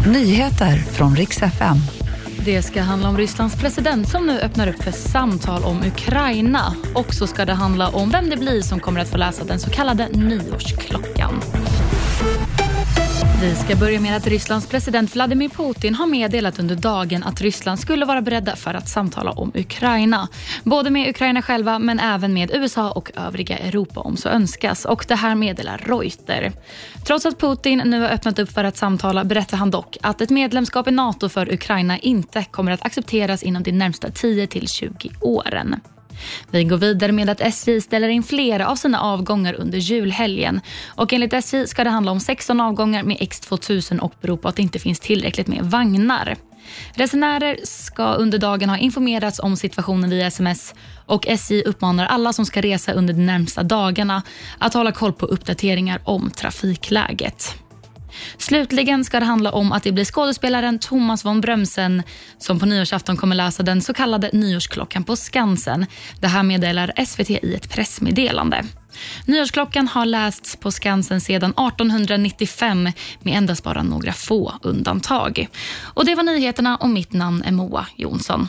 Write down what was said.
Nyheter från riks FM. Det ska handla om Rysslands president som nu öppnar upp för samtal om Ukraina. Och så ska det handla om vem det blir som kommer att få läsa den så kallade nyårsklockan. Vi ska börja med att Rysslands president Vladimir Putin har meddelat under dagen att Ryssland skulle vara beredda för att samtala om Ukraina. Både med Ukraina själva men även med USA och övriga Europa om så önskas. Och det här meddelar Reuter. Trots att Putin nu har öppnat upp för att samtala berättar han dock att ett medlemskap i NATO för Ukraina inte kommer att accepteras inom de närmsta 10 till 20 åren. Vi går vidare med att SJ ställer in flera av sina avgångar under julhelgen. Och enligt SJ ska det handla om 16 avgångar med X2000 och bero på att det inte finns tillräckligt med vagnar. Resenärer ska under dagen ha informerats om situationen via sms och SJ uppmanar alla som ska resa under de närmsta dagarna att hålla koll på uppdateringar om trafikläget. Slutligen ska det handla om att det blir skådespelaren Thomas von Brömsen som på nyårsafton kommer läsa den så kallade nyårsklockan på Skansen. Det här meddelar SVT i ett pressmeddelande. Nyårsklockan har lästs på Skansen sedan 1895 med endast bara några få undantag. Och Det var nyheterna och mitt namn är Moa Jonsson.